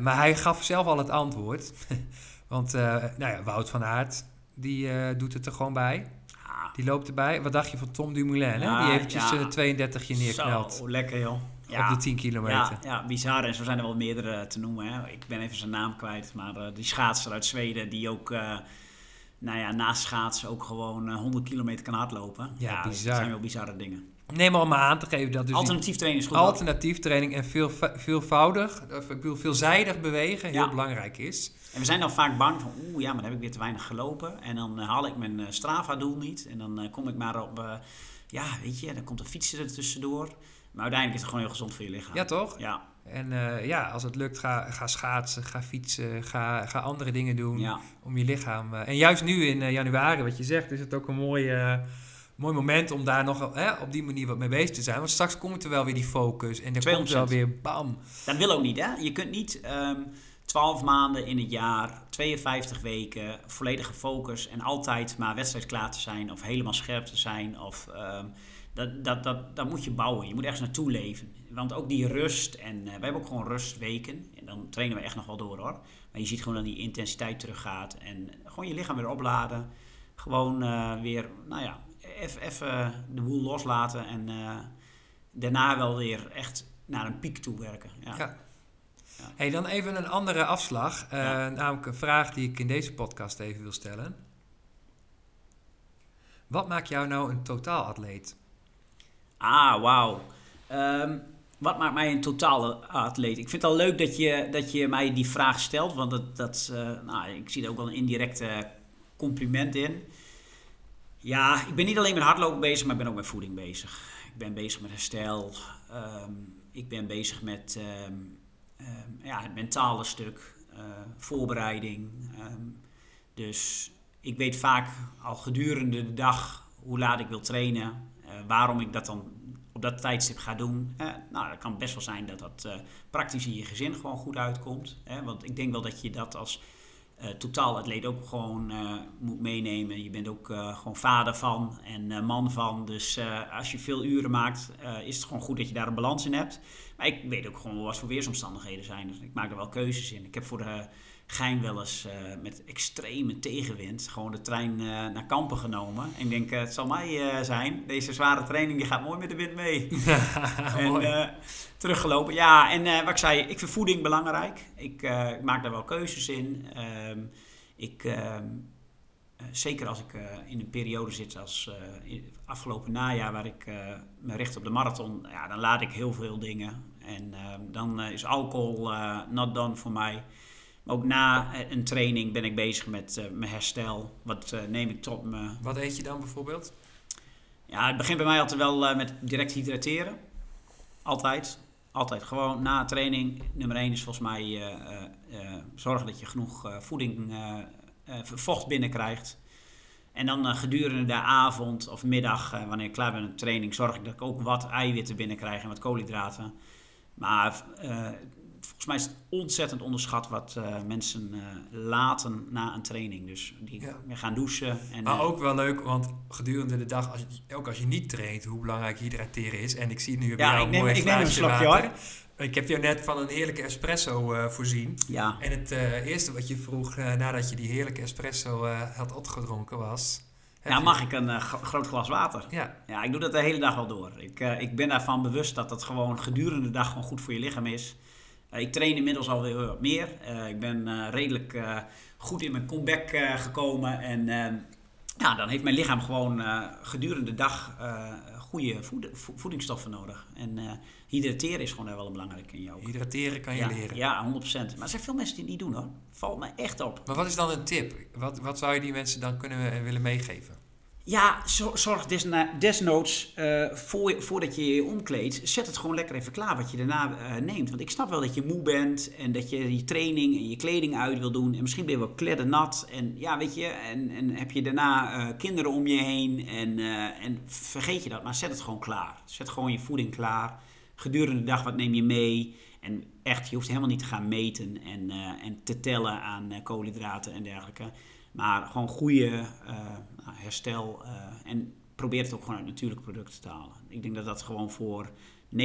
Maar hij gaf zelf al het antwoord. Want nou ja, Wout van Aert, die doet het er gewoon bij. Ah. Die loopt erbij. Wat dacht je van Tom Dumoulin? Ja, hè? Die eventjes ja. 32 je neerknalt. Zo, lekker joh. Ja. Op de 10 kilometer. Ja, ja, bizar. En zo zijn er wel meerdere te noemen. Hè. Ik ben even zijn naam kwijt. Maar die schaatser uit Zweden die ook nou ja, naast schaatsen ook gewoon 100 kilometer kan hardlopen. Ja, ja bizar. Dat zijn wel bizarre dingen. Neem maar om aan te geven dat dus alternatief training is goed. Alternatief training en veel, veelvoudig, of ik bedoel veelzijdig bewegen heel belangrijk is. En we zijn dan vaak bang van, oeh ja, maar dan heb ik weer te weinig gelopen. En dan uh, haal ik mijn uh, Strava-doel niet. En dan uh, kom ik maar op, ja, weet je, dan komt een fietsen er tussendoor. Maar uiteindelijk is het gewoon heel gezond voor je lichaam. Ja, toch? Ja. En ja, als het lukt, ga, ga schaatsen, ga fietsen, ga, ga andere dingen doen om je lichaam... en juist nu in januari, wat je zegt, is het ook een mooie mooi moment om daar nog op die manier wat mee bezig te zijn. Want straks komt er wel weer die focus en er komt wel weer bam. Dat wil ook niet, hè? Je kunt niet um, ehm, 12 maanden in het jaar, 52 weken, volledige focus en altijd maar wedstrijdklaar te zijn of helemaal scherp te zijn. Of, um, dat, dat, dat, dat moet je bouwen. Je moet ergens naartoe leven. Want ook die rust, en uh, wij hebben ook gewoon rustweken. En dan trainen we echt nog wel door hoor. Maar je ziet gewoon dat die intensiteit teruggaat. En gewoon je lichaam weer opladen. Gewoon uh, weer, nou ja, even de boel loslaten en uh, daarna wel weer echt naar een piek toe werken. Ja. ja. Hey, dan even een andere afslag. Namelijk een vraag die ik in deze podcast even wil stellen. Wat maakt jou nou een totaalatleet? Ah, wauw. Um, wat maakt mij een totale atleet? Ik vind het al leuk dat je, dat je mij die vraag stelt, want dat, dat, uh, nou, ik zie er ook wel een indirecte compliment in. Ja, ik ben niet alleen met hardlopen bezig, maar ik ben ook met voeding bezig. Ik ben bezig met herstel. Um, ik ben bezig met um, ja, het mentale stuk, uh, voorbereiding. dus ik weet vaak al gedurende de dag hoe laat ik wil trainen. Uh, waarom ik dat dan op dat tijdstip ga doen. Uh, nou, dat kan best wel zijn dat dat praktisch in je gezin gewoon goed uitkomt. Hè? Want ik denk wel dat je dat als uh, totaal atleet ook gewoon moet meenemen. Je bent ook gewoon vader van en man van. Dus als je veel uren maakt, is het gewoon goed dat je daar een balans in hebt. Maar ik weet ook gewoon wat voor weersomstandigheden zijn. Dus ik maak er wel keuzes in. Ik heb voor de Gein wel eens met extreme tegenwind gewoon de trein naar Kampen genomen. En ik denk, het zal mij zijn. Deze zware training die gaat mooi met de wind mee. en teruggelopen. Ja, en wat ik zei, ik vind voeding belangrijk. Ik, ik maak daar wel keuzes in. Ehm, ik, ehm, eh, zeker als ik eh, in een periode zit als afgelopen najaar, waar ik me richt op de marathon, ja, dan laat ik heel veel dingen. En ehm, dan is alcohol not done voor mij. Ook na een training ben ik bezig met mijn herstel. Wat neem ik tot me. Wat eet je dan bijvoorbeeld? Ja, het begint bij mij altijd wel met direct hydrateren. Altijd. Altijd gewoon na training. Nummer 1 is volgens mij zorgen dat je genoeg voeding, vocht binnenkrijgt. En dan gedurende de avond of middag, wanneer ik klaar ben met de training, zorg ik dat ik ook wat eiwitten binnenkrijg en wat koolhydraten. Maar volgens mij is het ontzettend onderschat wat uh, mensen uh, laten na een training. Dus die ja. gaan douchen. En, maar uh, ook wel leuk, want gedurende de dag, als je, ook als je niet traint, hoe belangrijk hydrateren is. En ik zie nu bij ja, jou ik neem, mooi ik neem een slokje hoor. Ik heb jou net van een heerlijke espresso voorzien. Ja. En het eerste wat je vroeg nadat je die heerlijke espresso had opgedronken was... Ja, mag ik een groot glas water? Ja. Ja, ik doe dat de hele dag wel door. Ik, ik ben daarvan bewust dat dat gewoon gedurende de dag gewoon goed voor je lichaam is. Ik train inmiddels alweer wat meer. ik ben redelijk goed in mijn comeback gekomen. En ja, dan heeft mijn lichaam gewoon gedurende de dag goede voedingsstoffen nodig. En uh, hydrateren is gewoon wel belangrijk in jou. Hydrateren kan je ja, leren. Ja, 100%. Maar er zijn veel mensen die het niet doen hoor. Valt me echt op. Maar wat is dan een tip? Wat, wat zou je die mensen dan kunnen en willen meegeven? Ja, zorg desnoods uh, voor, voordat je je omkleedt, zet het gewoon lekker even klaar wat je daarna uh, neemt. Want ik snap wel dat je moe bent en dat je je training en je kleding uit wil doen. En misschien ben je wel nat en ja, weet je, en, en heb je daarna uh, kinderen om je heen en, en vergeet je dat. Maar zet het gewoon klaar. Zet gewoon je voeding klaar. Gedurende de dag, wat neem je mee? En echt, je hoeft helemaal niet te gaan meten en, en te tellen aan koolhydraten en dergelijke. Maar gewoon goede herstel. Uh, en probeer het ook gewoon uit natuurlijke producten te halen. Ik denk dat dat gewoon voor 90%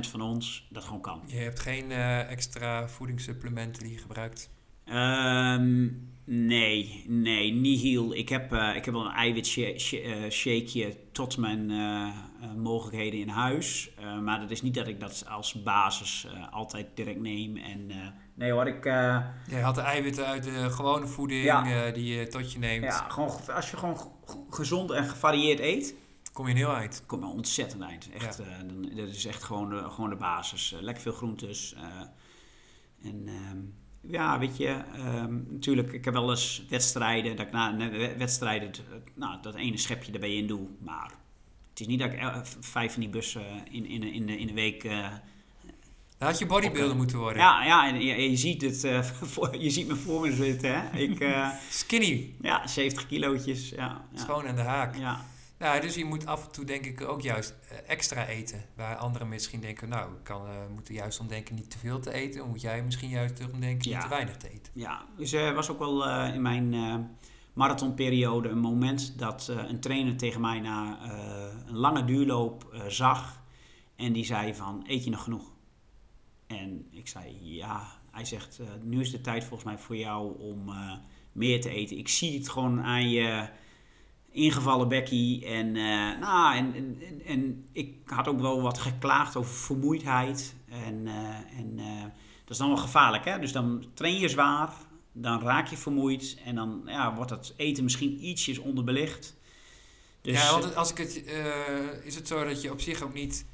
van ons dat gewoon kan. Je hebt geen uh, extra voedingssupplementen die je gebruikt? Um, nee, nee, nihil. Ik heb, uh, ik heb wel een eiwitshakeje tot mijn uh, mogelijkheden in huis. maar dat is niet dat ik dat als basis altijd direct neem. En Nee hoor, ik... Uh, je had de eiwitten uit de gewone voeding ja. die je tot je neemt. Ja, gewoon, als je gewoon gezond en gevarieerd eet... Kom je heel eind. Kom je ontzettend eind. Echt, ja. uh, dat is echt gewoon de, gewoon de basis. Lekker veel groentes. en ehm, ja, weet je, um, natuurlijk, ik heb wel eens wedstrijden, dat ik na wedstrijden, nou, dat ene schepje erbij in doe. Maar het is niet dat ik vijf van die bussen in, in, in, de, in de week dan had je bodybuilder moeten worden. Ja, ja en je, je ziet het, uh, voor, je ziet me voor me zitten. Hè? Ik, uh, Skinny. Ja, 70 kilootjes. Ja, ja. Schoon aan de haak. Ja. Nou, dus je moet af en toe denk ik ook juist uh, extra eten. Waar anderen misschien denken, nou, ik kan, moet er juist om denken niet te veel te eten. Dan moet jij misschien juist om denken niet te weinig te eten. Ja, dus er was ook wel in mijn marathonperiode een moment dat een trainer tegen mij na een lange duurloop zag. En die zei van, eet je nog genoeg? En ik zei ja. Hij zegt, uh, nu is de tijd volgens mij voor jou om uh, meer te eten. Ik zie het gewoon aan je ingevallen bekkie. En, uh, nou, en, en, en, ik had ook wel wat geklaagd over vermoeidheid. En, en dat is dan wel gevaarlijk. Hè? Dus dan train je zwaar, dan raak je vermoeid. En dan ja, wordt het eten misschien ietsjes onderbelicht. Dus, ja, want als ik het, is het zo dat je op zich ook niet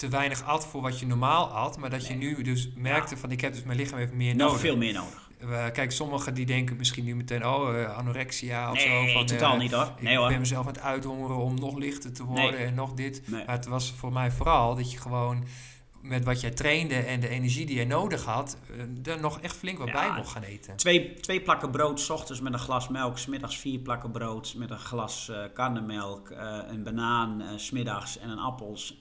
te weinig at voor wat je normaal at. Maar dat je nu dus merkte van ik heb dus mijn lichaam even meer Nog nodig. veel meer nodig. Uh, kijk, sommigen die denken misschien nu meteen, oh, uh, anorexia of nee, zo. Van, totaal uh, niet hoor. Nee, ik hoor. ben mezelf aan het uithongeren om nog lichter te worden nee. en nog dit. Maar het was voor mij vooral dat je gewoon met wat jij trainde en de energie die je nodig had, eh, er nog echt flink wat ja, bij mocht gaan eten. Twee, twee plakken brood, s ochtends met een glas melk, smiddags vier plakken brood met een glas uh, karnemelk, uh, een banaan uh, smiddags en een appels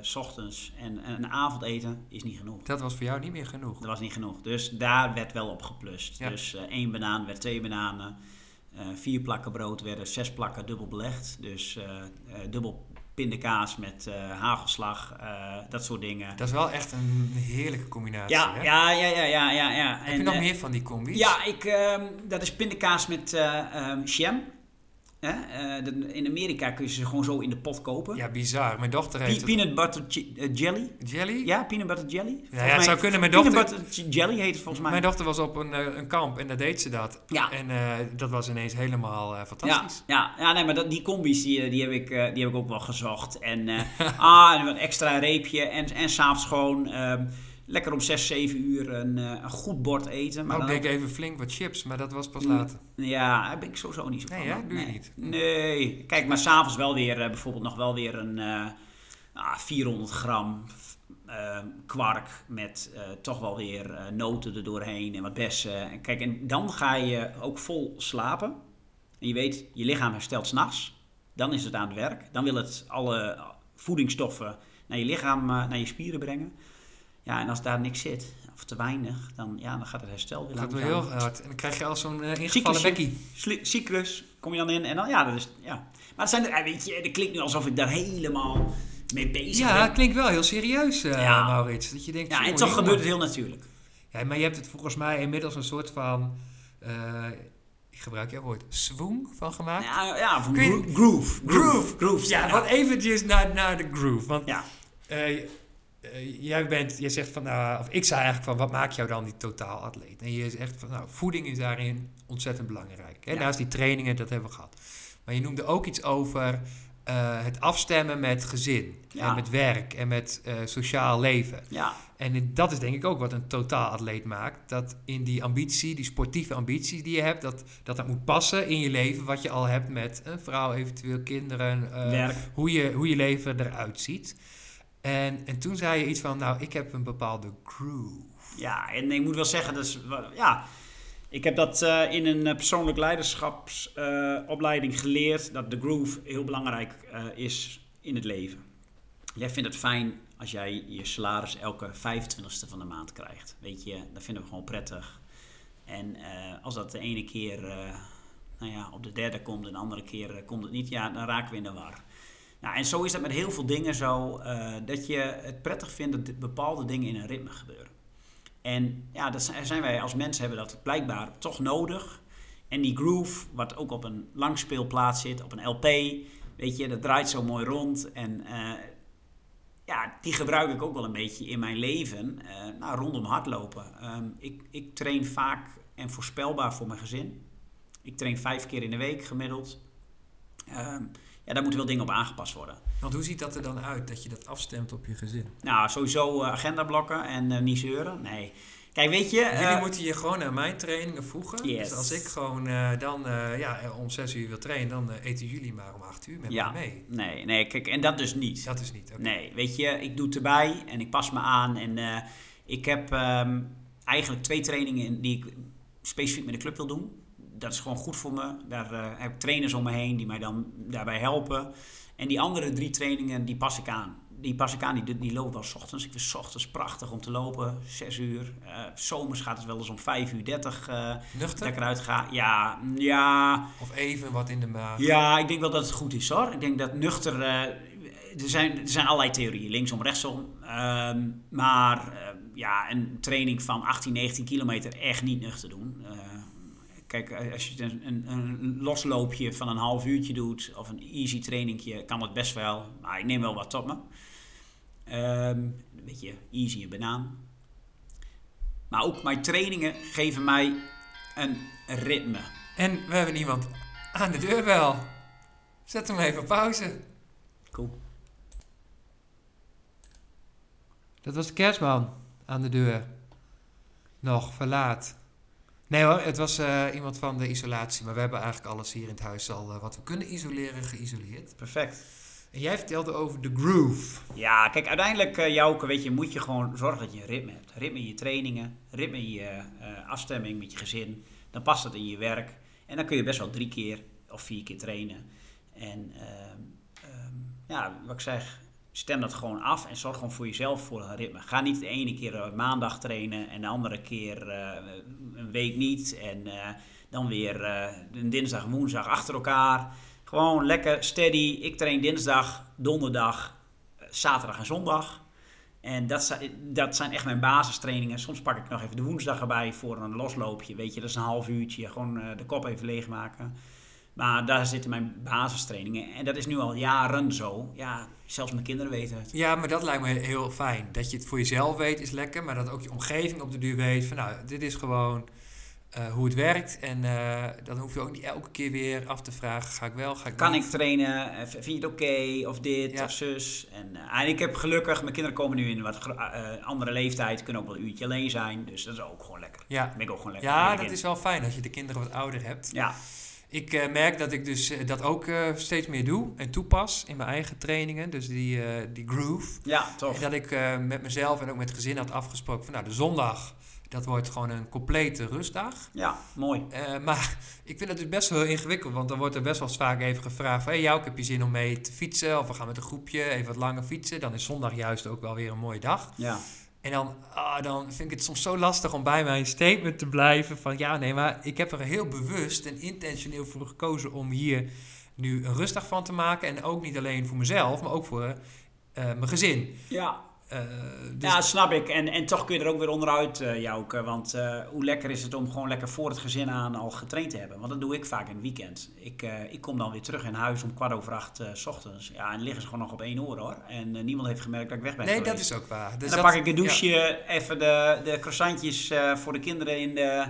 s ochtends. En, en een avondeten is niet genoeg. Dat was voor jou niet meer genoeg? Dat was niet genoeg. Dus daar werd wel op geplust. Ja. Dus één banaan werd twee bananen. vier plakken brood werden zes plakken dubbel belegd. Dus dubbel pindakaas met uh, hagelslag, uh, dat soort dingen. Dat is wel echt een heerlijke combinatie. Ja, hè? ja, ja, ja, ja, ja, ja. Heb en, je nog uh, meer van die combis? Ja, ik, dat is pindakaas met um, jam. Uh, in Amerika kun je ze gewoon zo in de pot kopen. Ja, bizar. Mijn dochter heeft... Pe peanut butter uh, jelly. Jelly? Ja, peanut butter jelly. Ja, ja het zou kunnen. Mijn dochter... Peanut butter jelly heet het volgens mij. Mijn dochter was op een, uh, een kamp en daar deed ze dat. Ja. En dat was ineens helemaal fantastisch. Ja, ja, ja nee, maar dat, die combis die, die, heb ik, die heb ik ook wel gezocht. En ah, een extra reepje en, en s'avonds gewoon... Ehm, lekker om 6, 7 uur een, een goed bord eten. Maar ook ik even flink wat chips, maar dat was pas later. Ja, daar ben ik sowieso niet zo van. Nee, doe je niet? Nee. Kijk, maar s'avonds wel weer uh, bijvoorbeeld nog wel weer een uh, ah, 400 gram uh, kwark met toch wel weer noten er doorheen en wat bessen. Kijk, en dan ga je ook vol slapen. En je weet, je lichaam herstelt s'nachts. Dan is het aan het werk. Dan wil het alle voedingsstoffen naar je lichaam, naar je spieren brengen. Ja, en als daar niks zit, of te weinig, dan, ja, dan gaat het herstel weer langzaam. Dat gaat wel heel hard. En dan krijg je al zo'n uh, ingevallen bekkie. Cyclus, kom je dan in. En dan, ja, dat is, ja. Maar het zijn er, weet je, het klinkt nu alsof ik daar helemaal mee bezig ja, ben. Ja, het klinkt wel heel serieus, uh, ja. Maurits. Dat je denkt, ja, en toch gebeurt het heel natuurlijk. Ja, maar je hebt het volgens mij inmiddels een soort van... Uh, gebruik jouw woord, swoon van gemaakt. Ja, ja van groove. Groove. Groove. Ja, wat eventjes naar, naar de groove. Want Ja. eh, eh, jij bent, je zegt van, nou, of ik zei eigenlijk van, wat maakt jou dan die totaalatleet? En je zegt van, nou, voeding is daarin ontzettend belangrijk. Hè? Ja. Naast die trainingen, dat hebben we gehad. Maar je noemde ook iets over eh, het afstemmen met gezin. Ja. En met werk en met eh, sociaal leven. Ja, En dat is denk ik ook wat een totaalatleet maakt. Dat in die ambitie, die sportieve ambities die je hebt, dat dat, dat moet passen in je leven wat je al hebt met een vrouw, eventueel kinderen, werk. hoe, je, hoe je leven eruit ziet. En, en toen zei je iets van, nou, ik heb een bepaalde groove. Ja, en ik moet wel zeggen, wel- ja, ik heb dat eh, in een eh, persoonlijk leiderschapsopleiding geleerd, dat de groove heel belangrijk eh, is in het leven. Jij vindt het fijn als jij je salaris elke 25ste van de maand krijgt. Weet je, dat vinden we gewoon prettig. En eh, als dat de ene keer eh, nou ja, op de derde komt en de andere keer eh, komt het niet, ja, dan raken we in de war. Nou, en zo is dat met heel veel dingen zo, eh, dat je het prettig vindt dat bepaalde dingen in een ritme gebeuren. En ja, dat zijn wij als mensen hebben dat blijkbaar toch nodig. En die groove, wat ook op een langspeelplaats zit, op een LP, weet je, dat draait zo mooi rond. En eh, ja, die gebruik ik ook wel een beetje in mijn leven, eh, nou, rondom hardlopen. Ehm, ik, ik train vaak en voorspelbaar voor mijn gezin. Ik train vijf keer in de week gemiddeld. Ehm, ja, daar moeten wel dingen op aangepast worden. Want hoe ziet dat er dan uit, dat je dat afstemt op je gezin? Nou, sowieso uh, agendablokken en uh, niet zeuren. Nee. Kijk, weet je... Jullie uh, moeten je gewoon naar mijn trainingen voegen. Yes. Dus als ik gewoon uh, dan ja, om zes uur wil trainen, dan eten jullie maar om acht uur met ja. me mee. Nee, nee, kijk, en dat dus niet. Dat is niet, okay. Nee, weet je, ik doe het erbij en ik pas me aan. En ik heb um, eigenlijk twee trainingen die ik specifiek met de club wil doen. Dat is gewoon goed voor me. Daar uh, heb ik trainers om me heen die mij dan daarbij helpen. En die andere drie trainingen, die pas ik aan. Die pas ik aan, die, die lopen wel s ochtends. Ik vind s ochtends prachtig om te lopen, 6 uur. Uh, zomers gaat het wel eens om 5 uur 30 uh, Nuchter? dat ik eruit ga. Ja, ja. Of even wat in de maag. Ja, ik denk wel dat het goed is hoor. Ik denk dat nuchter... Uh, er, zijn, er zijn allerlei theorieën, linksom, rechtsom. Um, maar ja, een training van 18, 19 kilometer echt niet nuchter doen. Kijk, als je een, een, een, losloopje van een half uurtje doet of een easy trainingje, kan het best wel. Maar ik neem wel wat op me. Um, een beetje easy en banaan. Maar ook mijn trainingen geven mij een ritme. En we hebben iemand aan de deur wel. Zet hem even op pauze. Cool. Dat was de kerstman aan de deur. Nog verlaat. Nee hoor, het was uh, iemand van de isolatie. Maar we hebben eigenlijk alles hier in het huis al uh, wat we kunnen isoleren, geïsoleerd. Perfect. En jij vertelde over de groove. Ja, kijk, uiteindelijk, uh, Jouke, weet je, moet je gewoon zorgen dat je een ritme hebt. Ritme in je trainingen, ritme in je afstemming met je gezin. Dan past dat in je werk. En dan kun je best wel drie keer of vier keer trainen. En um, ja, wat ik zeg, stem dat gewoon af en zorg gewoon voor jezelf voor een ritme. Ga niet de ene keer maandag trainen en de andere keer uh, een week niet. En uh, dan weer een dinsdag en woensdag achter elkaar. Gewoon lekker steady. Ik train dinsdag, donderdag, zaterdag en zondag. En dat zijn, dat zijn echt mijn basistrainingen. Soms pak ik nog even de woensdag erbij voor een losloopje. Weet je, dat is een half uurtje. Gewoon de kop even leegmaken. Maar daar zitten mijn basistrainingen. En dat is nu al jaren zo. Ja, zelfs mijn kinderen weten het. Ja, maar dat lijkt me heel fijn. Dat je het voor jezelf weet is lekker. Maar dat ook je omgeving op de duur weet van nou, dit is gewoon uh, hoe het werkt. En uh, dan hoef je ook niet elke keer weer af te vragen, ga ik wel, ga ik Kan niet? ik trainen? Vind je het oké? Okay? Of dit Ja. of zus? En, uh, en ik heb gelukkig, mijn kinderen komen nu in een wat andere leeftijd. Kunnen ook wel een uurtje alleen zijn. Dus dat is ook gewoon lekker. Ja, ben ik ook gewoon lekker. ja dat is wel fijn als je de kinderen wat ouder hebt. Ja. Ik uh, merk dat ik dus uh, dat ook uh, steeds meer doe en toepas in mijn eigen trainingen. Dus die, die groove. Ja. En dat ik met mezelf en ook met het gezin had afgesproken van nou, de zondag, dat wordt gewoon een complete rustdag. Ja, mooi. maar ik vind dat dus best wel ingewikkeld, want dan wordt er best wel eens vaak even gevraagd van... Hey, jou, heb je zin om mee te fietsen? Of we gaan met een groepje even wat langer fietsen. Dan is zondag juist ook wel weer een mooie dag. Ja. En dan, ah, dan vind ik het soms zo lastig om bij mijn statement te blijven van ja, nee, maar ik heb er heel bewust en intentioneel voor gekozen om hier nu een van te maken. En ook niet alleen voor mezelf, maar ook voor uh, mijn gezin. Ja. Eh, dus Ja, snap ik. En, en toch kun je er ook weer onderuit uh, jouken. Want uh, hoe lekker is het om gewoon lekker voor het gezin aan al getraind te hebben. Want dat doe ik vaak in het weekend. Ik, ik kom dan weer terug in huis om kwart over acht s ochtends. Ja, en liggen ze gewoon nog op één oor hoor. En niemand heeft gemerkt dat ik weg ben Nee, geweest. dat is ook waar. Dus en dan dat, pak ik een douche, ja. even de, de croissantjes voor de kinderen in de,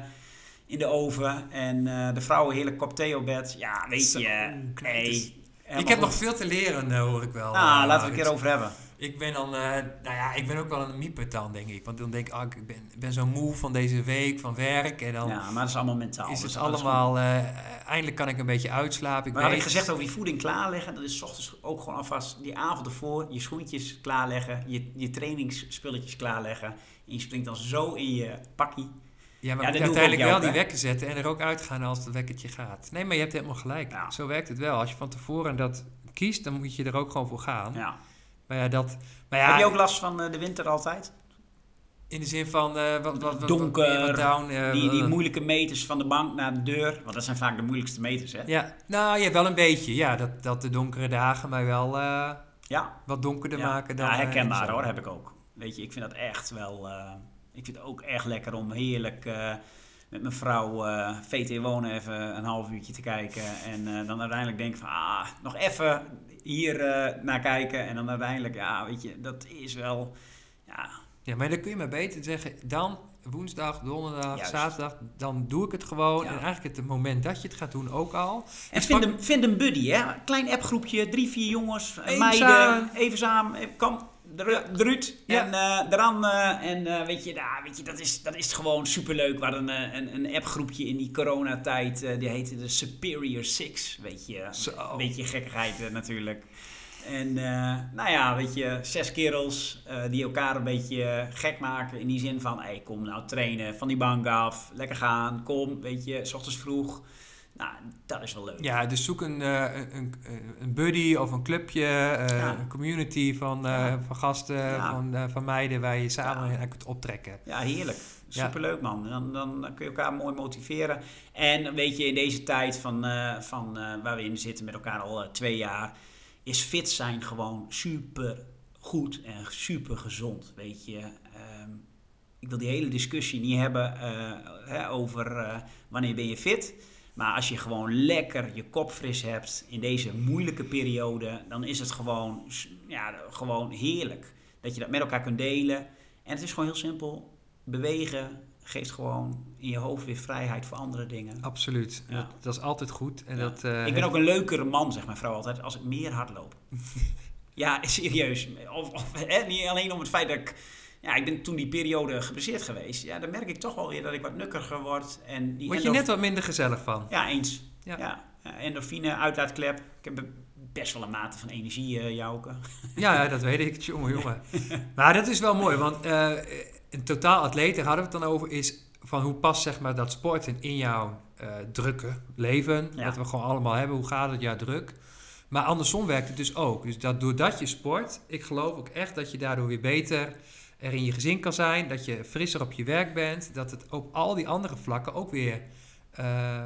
in de oven. En de vrouwen heerlijk kop thee op bed. Ja, weet je. Nee, ik heb nog veel te leren, hoor ik wel. Nou, laten we het een keer over hebben. Ik ben dan, uh, nou ja, ik ben ook wel een miepet dan, denk ik. Want dan denk ik, oh, ik ben, ben zo moe van deze week, van werk. En dan ja, maar dat is allemaal mentaal. Is het allemaal, uh, eindelijk kan ik een beetje uitslapen. Ik maar weet... had ik gezegd over die voeding klaarleggen. Dat is s ochtends ook gewoon alvast die avond ervoor je schoentjes klaarleggen. Je, je trainingsspulletjes klaarleggen. En je springt dan zo in je pakkie. Ja, maar ja, uiteindelijk wel die wekker zetten en er ook uitgaan als het wekkertje gaat. Nee, maar je hebt helemaal gelijk. Ja. Zo werkt het wel. Als je van tevoren dat kiest, dan moet je er ook gewoon voor gaan. Ja. Maar ja, dat... Maar ja, Heb je ook last van uh, de winter altijd? In de zin van uh, wat, wat, donker, wat down, uh, die, die moeilijke meters van de bank naar de deur. Want dat zijn vaak de moeilijkste meters, hè? Ja, nou ja, wel een beetje. Ja, dat, dat de donkere dagen mij wel ja. wat donkerder ja. maken dan... Ja, herkenbaar hoor, heb ik ook. Weet je, ik vind dat echt wel... ik vind het ook echt lekker om heerlijk met mijn vrouw uh, VT Wonen even een half uurtje te kijken. En uh, dan uiteindelijk denk ik van, ah, nog even hier uh, naar kijken. En dan uiteindelijk, ja, weet je, dat is wel, ja... Ja, maar dan kun je maar beter zeggen, dan woensdag, donderdag, Juist. zaterdag, dan doe ik het gewoon. Ja. En eigenlijk het moment dat je het gaat doen ook al. En vind, een, vind een buddy, hè. Klein appgroepje, drie, vier jongens, meiden, even samen. Kom, ja. en uh, eraan. Uh, en uh, weet, je, nou, weet je, dat is, dat is gewoon superleuk. We hadden een, een, een appgroepje in die coronatijd. die heette de Superior Six. Weet je, Zo. een beetje gekkigheid natuurlijk. En nou ja, weet je, zes kerels die elkaar een beetje gek maken. In die zin van, hey, kom nou trainen, van die bank af, lekker gaan, kom, weet je, s ochtends vroeg. Nou, dat is wel leuk. Ja, dus zoek een, uh, een, een buddy of een clubje, ja. een community van, ja. van gasten, ja. van, van meiden waar je samen ja. kunt optrekken. Ja, heerlijk. Superleuk man. Dan, dan, kun je elkaar mooi motiveren. En weet je, in deze tijd van, van waar we in zitten met elkaar al twee jaar, is fit zijn gewoon super goed en super gezond. Weet je. Um, ik wil die hele discussie niet hebben hè, over wanneer ben je fit. Maar als je gewoon lekker je kop fris hebt in deze moeilijke periode, dan is het gewoon, ja, gewoon heerlijk. Dat je dat met elkaar kunt delen. En het is gewoon heel simpel. Bewegen geeft gewoon in je hoofd weer vrijheid voor andere dingen. Absoluut. Ja. Dat, dat, is altijd goed. En ja. dat, uh, ik ben ook een leukere man, zegt mijn vrouw altijd, als ik meer hardloop. ja, serieus. Of, of hè, niet alleen om het feit dat ik ja, ik ben toen die periode geblesseerd geweest. Ja, dan merk ik toch wel weer dat ik wat nukkeriger word. En die word je net wat minder gezellig van? Ja, eens. Ja. ja. Endorfine, uitlaatklep. Ik heb best wel een mate van energie, uh, Jouke. Ja, dat weet ik. Jongen, jongen. maar dat is wel mooi, want uh, een totaal atleet, daar hadden we het dan over, is van hoe past zeg maar, dat sporten in jouw uh, drukke leven. Ja. Dat we gewoon allemaal hebben. Hoe gaat het? Ja, druk. Maar andersom werkt het dus ook. Dus dat doordat je sport, ik geloof ook echt dat je daardoor weer beter er in je gezin kan zijn, dat je frisser op je werk bent, dat het op al die andere vlakken ook weer uh,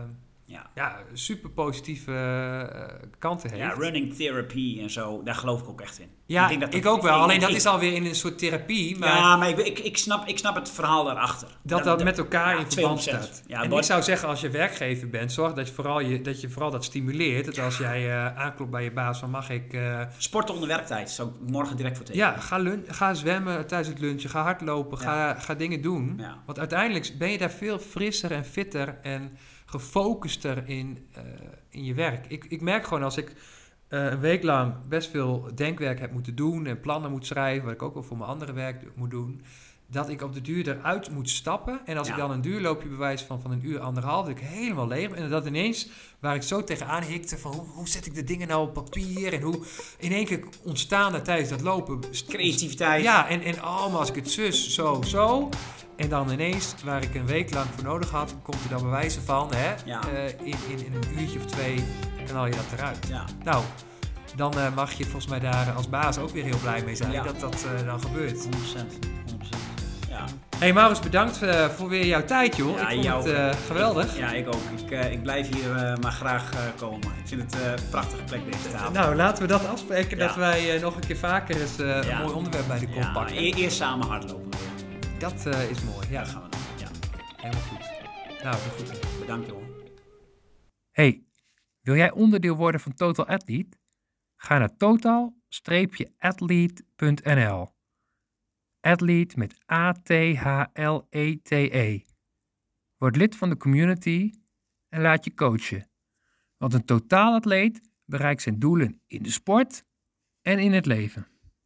ja. Ja, super positieve uh, kanten heeft. Ja, running therapy en zo, daar geloof ik ook echt in. Ja, ik, denk dat ik ook wel. Alleen dat is alweer in een soort therapie. Maar ja, maar ik, ik, ik, snap, ik snap het verhaal daarachter. Dat dat, met elkaar ja, in verband staat. Ja, en ik zou zeggen, als je werkgever bent, zorg dat je vooral, je, dat, je vooral dat stimuleert. Dat als jij uh, aanklopt bij je baas van mag ik... Uh, Sporten onder werktijd, zou ik morgen direct voor tegen. Ja, ga, ga zwemmen tijdens het lunchen, ga hardlopen, ga, ga dingen doen. Want uiteindelijk ben je daar veel frisser en fitter en gefocuster in, uh, in je werk. Ik, ik merk gewoon als ik uh, een week lang best veel denkwerk heb moeten doen en plannen moet schrijven, wat ik ook wel voor mijn andere werk moet doen, dat ik op de duur eruit moet stappen. En als ja. ik dan een duurloopje bewijs van, van een uur, anderhalf, dat ik helemaal leeg ben. En dat ineens, waar ik zo tegenaan hikte van hoe, hoe zet ik de dingen nou op papier en hoe in één keer ontstaan er tijdens dat lopen... Creativiteit. Ja, en, en oh, maar als ik het zus, zo, zo... En dan ineens, waar ik een week lang voor nodig had, komt er dan bewijzen van, hè, ja. uh, in, in, in, een uurtje of twee, knal je dat eruit. Ja. Nou, dan uh, mag je volgens mij daar als baas ook weer heel blij mee zijn ja. dat dat uh, dan gebeurt. 100%. 100%. Ja. Hey Maurits, bedankt voor weer jouw tijd, joh. Ja, ik vond het geweldig. ja, ik ook. Ik, ik blijf hier maar graag komen. Ik vind het een prachtige plek deze tafel. Nou, laten we dat afspreken, dat wij nog een keer vaker eens een mooi onderwerp bij de kop pakken. E eerst samen hardlopen. Dat is mooi, ja. Dat gaan we doen, ja. Helemaal goed. Nou, goed. Bedankt, jongen. Hey, wil jij onderdeel worden van Total Athlete? Ga naar total-athlete.nl Athlete met A-T-H-L-E-T-E. E. Word lid van de community en laat je coachen. Want een totaalatleet bereikt zijn doelen in de sport en in het leven.